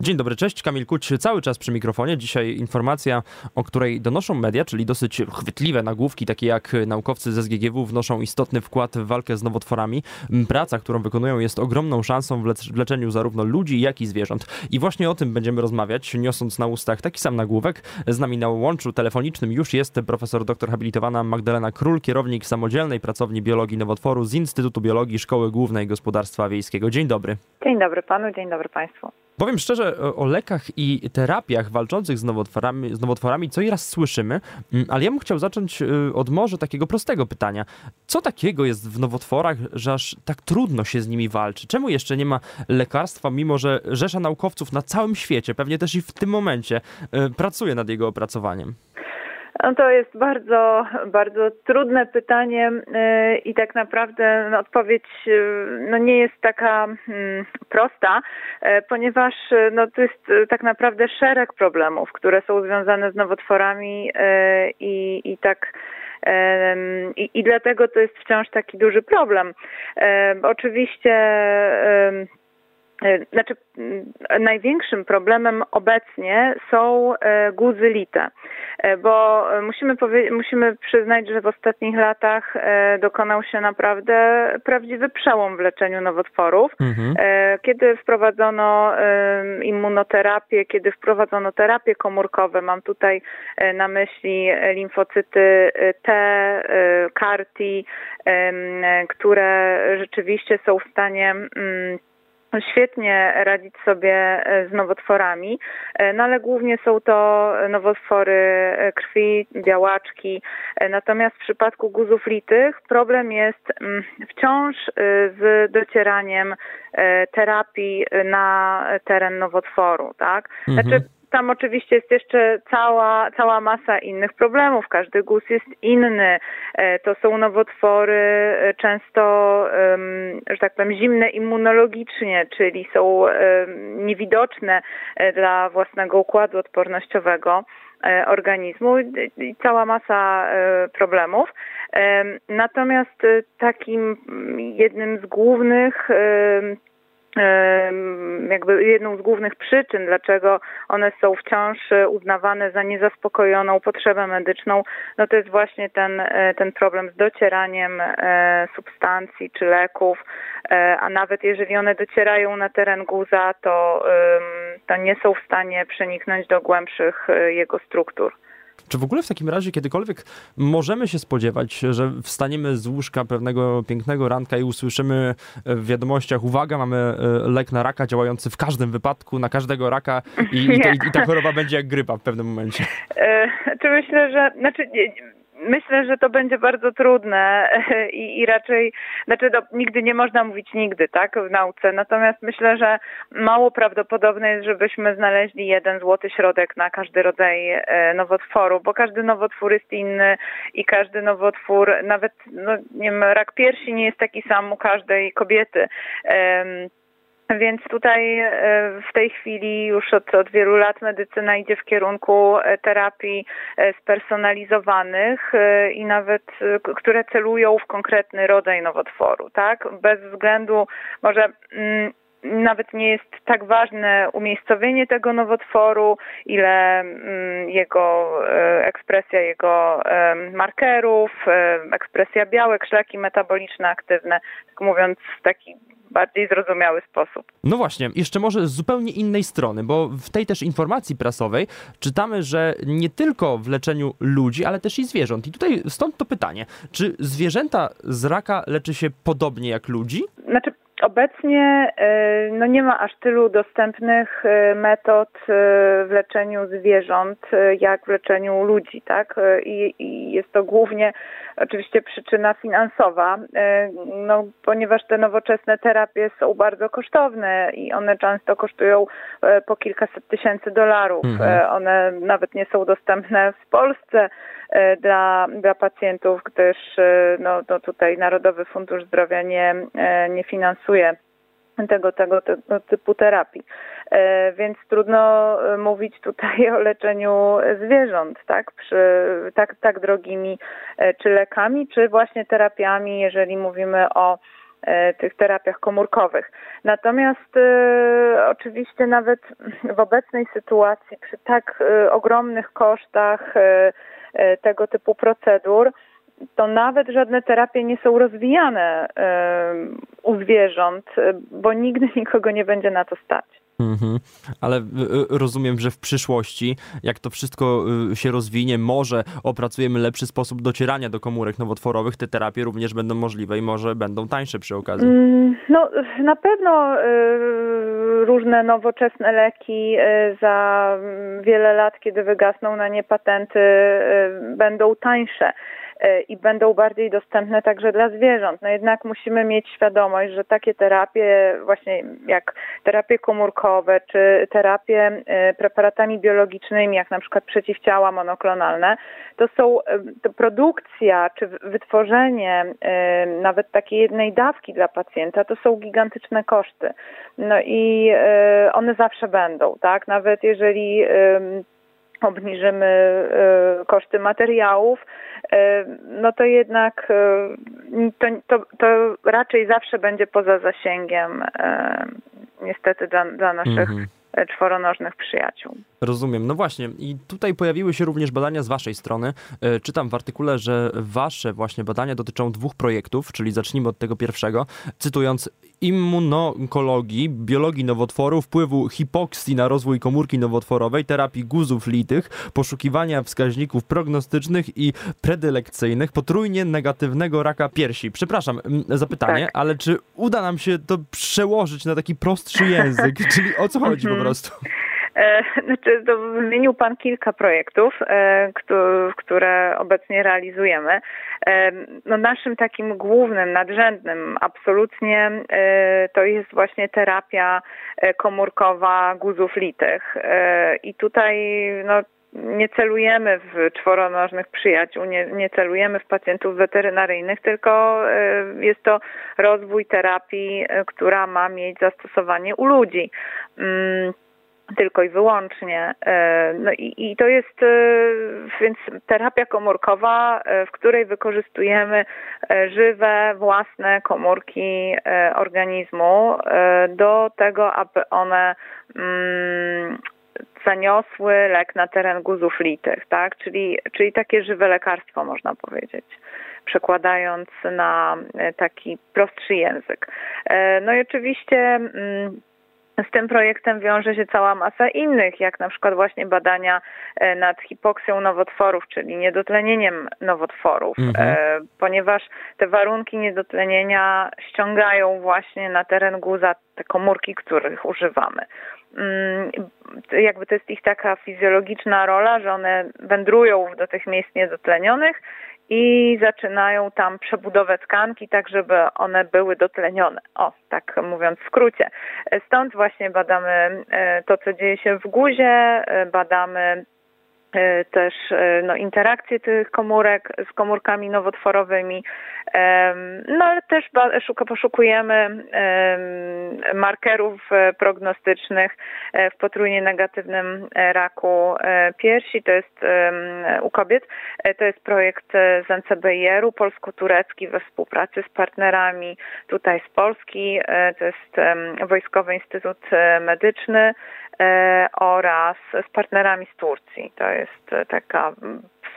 Dzień dobry, cześć. Kamil Kuć cały czas przy mikrofonie. Dzisiaj informacja, o której donoszą media, czyli dosyć chwytliwe nagłówki, takie jak naukowcy ze SGGW wnoszą istotny wkład w walkę z nowotworami. Praca, którą wykonują jest ogromną szansą w leczeniu zarówno ludzi, jak i zwierząt. I właśnie o tym będziemy rozmawiać, niosąc na ustach taki sam nagłówek. Z nami na łączu telefonicznym już jest profesor doktor habilitowana Magdalena Król, kierownik samodzielnej pracowni biologii nowotworu z Instytutu Biologii Szkoły Głównej Gospodarstwa Wiejskiego. Dzień dobry. Dzień dobry panu, dzień dobry państwu. Powiem szczerze, o lekach i terapiach walczących z nowotworami, z nowotworami co i raz słyszymy, mm, ale ja bym chciał zacząć y, od może takiego prostego pytania. Co takiego jest w nowotworach, że aż tak trudno się z nimi walczy? Czemu jeszcze nie ma lekarstwa, mimo że rzesza naukowców na całym świecie, pewnie też i w tym momencie, y, pracuje nad jego opracowaniem? No to jest bardzo, bardzo trudne pytanie y, i tak naprawdę odpowiedź y, no, nie jest taka hmm, prosta, y, ponieważ no, to jest tak naprawdę szereg problemów, które są związane z nowotworami i, i tak i, I dlatego to jest wciąż taki duży problem. Oczywiście E, znaczy, największym problemem obecnie są e, guzy lite, e, bo musimy, musimy przyznać, że w ostatnich latach dokonał się naprawdę prawdziwy przełom w leczeniu nowotworów. Mhm. Kiedy wprowadzono immunoterapię, kiedy wprowadzono terapie komórkowe, mam tutaj na myśli limfocyty T, CAR-T, które rzeczywiście są w stanie mm, świetnie radzić sobie e, z nowotworami, e, no ale głównie są to nowotwory e, krwi, białaczki. Natomiast w przypadku guzów litych problem jest mm, wciąż z docieraniem terapii na teren nowotworu, tak? Znaczy, mhm. Tam oczywiście jest jeszcze cała, cała masa innych problemów. Każdy guz jest inny. E, to są nowotwory e, często, że tak powiem, zimne immunologicznie, czyli są niewidoczne e, dla własnego układu odpornościowego organizmu i cała masa problemów. Natomiast takim jednym z głównych jakby jedną z głównych przyczyn, dlaczego one są wciąż e, uznawane za niezaspokojoną potrzebę medyczną, no to jest właśnie ten, e, ten problem z docieraniem e, substancji czy leków, a nawet jeżeli one docierają na teren guza, to, to nie są w stanie przeniknąć do głębszych jego struktur. Czy w ogóle w takim razie kiedykolwiek możemy się spodziewać, że wstaniemy z łóżka pewnego pięknego ranka i usłyszymy w wiadomościach, uwaga, mamy e, lek na raka działający w każdym wypadku, na każdego raka i, i, to, i ta choroba będzie jak grypa w pewnym momencie? E, czy myślę, że, znaczy myślę, że to będzie bardzo trudne i, i raczej, znaczy nigdy nie można mówić nigdy, tak, w nauce. Natomiast myślę, że mało prawdopodobne jest, żebyśmy znaleźli jeden złoty środek na każdy rodzaj e, nowotworu, bo każdy nowotwór jest inny i każdy nowotwór, nawet, no, nie wiem, rak piersi nie jest taki sam u każdej kobiety. Więc tutaj e, w tej chwili już od, od, wielu lat medycyna idzie w kierunku e, terapii e, spersonalizowanych i nawet które celują w konkretny rodzaj nowotworu, tak? Bez względu może mm, nawet nie jest tak ważne umiejscowienie tego nowotworu, ile mm, jego ekspresja jego markerów, ekspresja białek, szlaki metaboliczne aktywne, tak mówiąc w taki bardziej zrozumiały sposób. No właśnie, jeszcze może z zupełnie innej strony, bo w tej też informacji prasowej czytamy, że nie tylko w leczeniu ludzi, ale też i zwierząt. I tutaj stąd to pytanie, czy zwierzęta z raka leczy się podobnie jak ludzi? Znaczy Obecnie e, no nie ma aż tylu dostępnych e, metod e, w leczeniu zwierząt, jak w leczeniu ludzi, tak? I, I, jest to głównie oczywiście przyczyna finansowa, no, ponieważ te nowoczesne terapie są bardzo kosztowne i one często kosztują po kilkaset tysięcy dolarów. Mhm. One nawet nie są dostępne w Polsce E, dla, dla pacjentów, gdyż e, no, no tutaj Narodowy Fundusz Zdrowia nie, e, nie finansuje tego, tego, tego typu terapii. Więc trudno mówić tutaj o leczeniu zwierząt, tak, przy tak, tak drogimi czy lekami, czy właśnie terapiami, jeżeli mówimy o tych terapiach komórkowych. Natomiast oczywiście nawet w obecnej sytuacji przy tak ogromnych kosztach tego typu procedur, to nawet żadne terapie nie są rozwijane u zwierząt, bo nigdy nikogo nie będzie na to stać. Mhm. Ale y, y, rozumiem, że w przyszłości, jak to wszystko y, się rozwinie, może opracujemy lepszy sposób docierania do komórek nowotworowych, te terapie również będą możliwe i może będą tańsze przy okazji. Mm, no, na pewno różne nowoczesne leki za wiele lat, kiedy wygasną na nie patenty, będą tańsze. E, i będą bardziej dostępne także dla zwierząt. No jednak musimy mieć świadomość, że takie terapie, właśnie jak terapie komórkowe, czy terapie e, preparatami biologicznymi, jak na przykład przeciwciała monoklonalne, to są e, to produkcja czy wytworzenie nawet takiej jednej dawki dla pacjenta, to są gigantyczne koszty. No i one zawsze będą, tak? Nawet jeżeli obniżymy e, koszty materiałów, e, no to jednak e, to, to, to raczej zawsze będzie poza zasięgiem niestety dla, dla naszych mhm czworonożnych przyjaciół. Rozumiem. No właśnie, i tutaj pojawiły się również badania z Waszej strony. Czytam w artykule, że Wasze właśnie badania dotyczą dwóch projektów, czyli zacznijmy od tego pierwszego. Cytując, immunonkologii, biologii nowotworów, wpływu hipoksji na rozwój komórki nowotworowej, terapii guzów litych, poszukiwania wskaźników prognostycznych i predylekcyjnych, potrójnie negatywnego raka piersi. Przepraszam za pytanie, tak. ale czy uda nam się to przełożyć na taki prostszy język? Czyli o co chodzi po mhm. prostu? E, znaczy, to wymienił Pan kilka projektów, e, które obecnie realizujemy. E, no naszym takim głównym, nadrzędnym absolutnie to jest właśnie terapia komórkowa guzów litych. I tutaj no, nie celujemy w czworonożnych przyjaciół, nie, nie celujemy w pacjentów weterynaryjnych, tylko jest to rozwój terapii, która ma mieć zastosowanie u ludzi. Tylko i wyłącznie. E, no i, i, to jest e, więc terapia komórkowa, e, w której wykorzystujemy żywe, własne komórki organizmu do tego, aby one mm, zaniosły lek na teren guzów litych, tak? Czyli, czyli takie żywe lekarstwo można powiedzieć przekładając na taki prostszy język. No i oczywiście mm, z tym projektem wiąże się cała masa innych, jak na przykład właśnie badania e, nad hipoksją nowotworów, czyli niedotlenieniem nowotworów, mhm. E, ponieważ te warunki niedotlenienia ściągają właśnie na teren guza te komórki, których używamy. Mm, jakby to jest ich taka fizjologiczna rola, że one wędrują do tych miejsc niedotlenionych i zaczynają tam przebudowę tkanki, tak żeby one były dotlenione. O, tak mówiąc w skrócie. Stąd właśnie badamy e, to, co dzieje się w guzie, e, badamy też e, no, interakcje tych komórek z komórkami nowotworowymi, no ale też poszukujemy markerów e, prognostycznych w potrójnie negatywnym raku piersi, to jest u kobiet. To jest projekt z NCBIR-u polsko-turecki we współpracy z partnerami tutaj z Polski, to jest Wojskowy Instytut Medyczny, E, oraz z partnerami z Turcji. To jest e, taka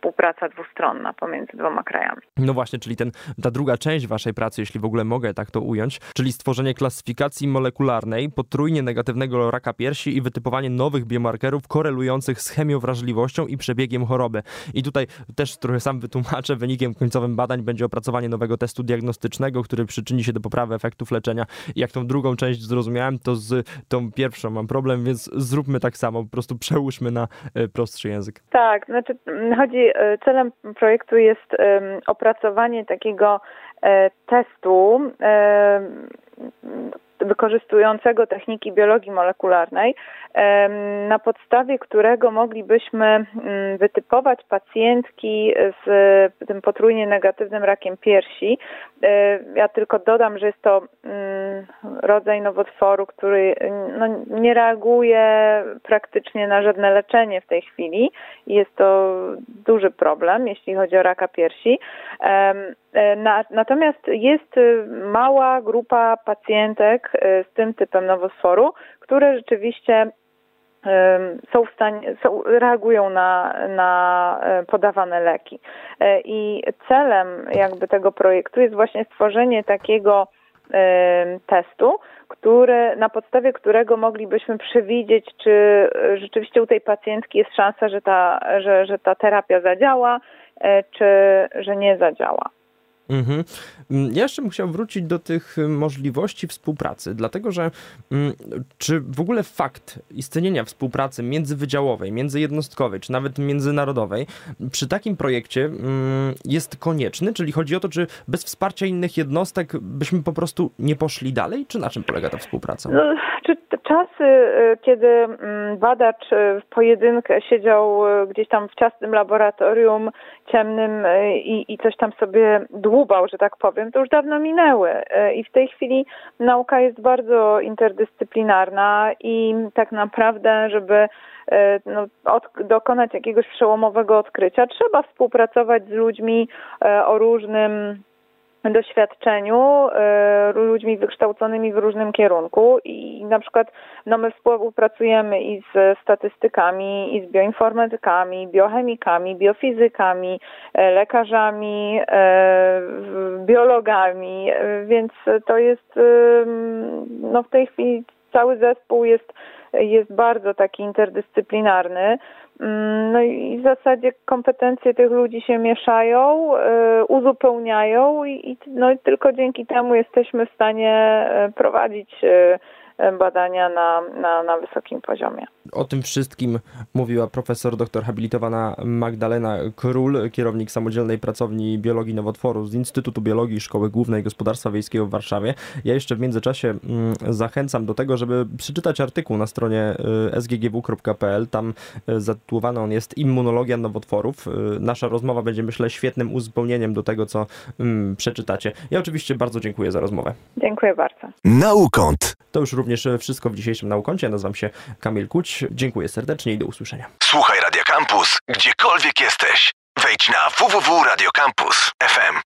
współpraca dwustronna pomiędzy dwoma krajami. No właśnie, czyli ten, ta druga część waszej pracy, jeśli w ogóle mogę tak to ująć, czyli stworzenie klasyfikacji molekularnej potrójnie negatywnego raka piersi i wytypowanie nowych biomarkerów korelujących z chemiowrażliwością i przebiegiem choroby. I tutaj też trochę sam wytłumaczę, wynikiem końcowym badań będzie opracowanie nowego testu diagnostycznego, który przyczyni się do poprawy efektów leczenia. I jak tą drugą część zrozumiałem, to z tą pierwszą mam problem, więc zróbmy tak samo, po prostu przełóżmy na e, prostszy język. Tak, znaczy chodzi E, celem projektu jest opracowanie takiego e, testu wykorzystującego techniki biologii molekularnej, na podstawie którego moglibyśmy mm, wytypować pacjentki z tym potrójnie negatywnym rakiem piersi. E, ja tylko dodam, że jest to mm, rodzaj nowotworu, który no, nie reaguje praktycznie na żadne leczenie w tej chwili jest to duży problem, jeśli chodzi o raka piersi. Na, natomiast jest mała grupa pacjentek z tym typem nowotworu, które rzeczywiście są w stanie, są, reagują na, na podawane leki. I celem jakby tego projektu jest właśnie stworzenie takiego testu, który, na podstawie którego moglibyśmy przewidzieć, czy rzeczywiście u tej pacjentki jest szansa, że ta, że, że ta terapia zadziała, e, czy że nie zadziała. Mhm. Mm, ja jeszcze bym chciał wrócić do tych y, możliwości współpracy, dlatego że mm, czy w ogóle fakt istnienia współpracy międzywydziałowej, międzyjednostkowej, czy nawet międzynarodowej przy takim projekcie mm, jest konieczny? Czyli chodzi o to, czy bez wsparcia innych jednostek byśmy po prostu nie poszli dalej? Czy na czym polega ta współpraca? No, czy czasy, y, kiedy badacz y, w pojedynkę siedział gdzieś tam w ciasnym laboratorium ciemnym i, i coś tam sobie dłubał, że tak powiem, to już dawno minęły. E, i w tej chwili nauka jest bardzo interdyscyplinarna i tak naprawdę, żeby e, no, od, dokonać jakiegoś przełomowego odkrycia, trzeba współpracować z ludźmi e, o różnym doświadczeniu, y, ludźmi wykształconymi w różnym kierunku i na przykład no my współpracujemy i z statystykami, i z bioinformatykami, biochemikami, biofizykami, e, lekarzami, e, biologami, e, więc to jest no w tej chwili cały zespół jest, jest bardzo taki interdyscyplinarny. Mm, no i w zasadzie kompetencje tych ludzi się mieszają, y, uzupełniają i, no i tylko dzięki temu jesteśmy w stanie y, prowadzić y, badania na, na, na wysokim poziomie. O tym wszystkim mówiła profesor doktor habilitowana Magdalena Król, kierownik samodzielnej pracowni biologii nowotworu z Instytutu Biologii Szkoły Głównej Gospodarstwa Wiejskiego w Warszawie. Ja jeszcze w międzyczasie mm, zachęcam do tego, żeby przeczytać artykuł na stronie y, sggw.pl. Tam y, zatytułowany on jest Immunologia nowotworów. Y, nasza rozmowa będzie, myślę, świetnym uzupełnieniem do tego, co mm, przeczytacie. Ja oczywiście bardzo dziękuję za rozmowę. Dziękuję bardzo. Naukąt. To już również wszystko w dzisiejszym Naukącie. Nazywam się Kamil Kuć. Dziękuję serdecznie i do usłyszenia. Słuchaj Radio Campus, gdziekolwiek jesteś. Wejdź na www.radiocampus.fm.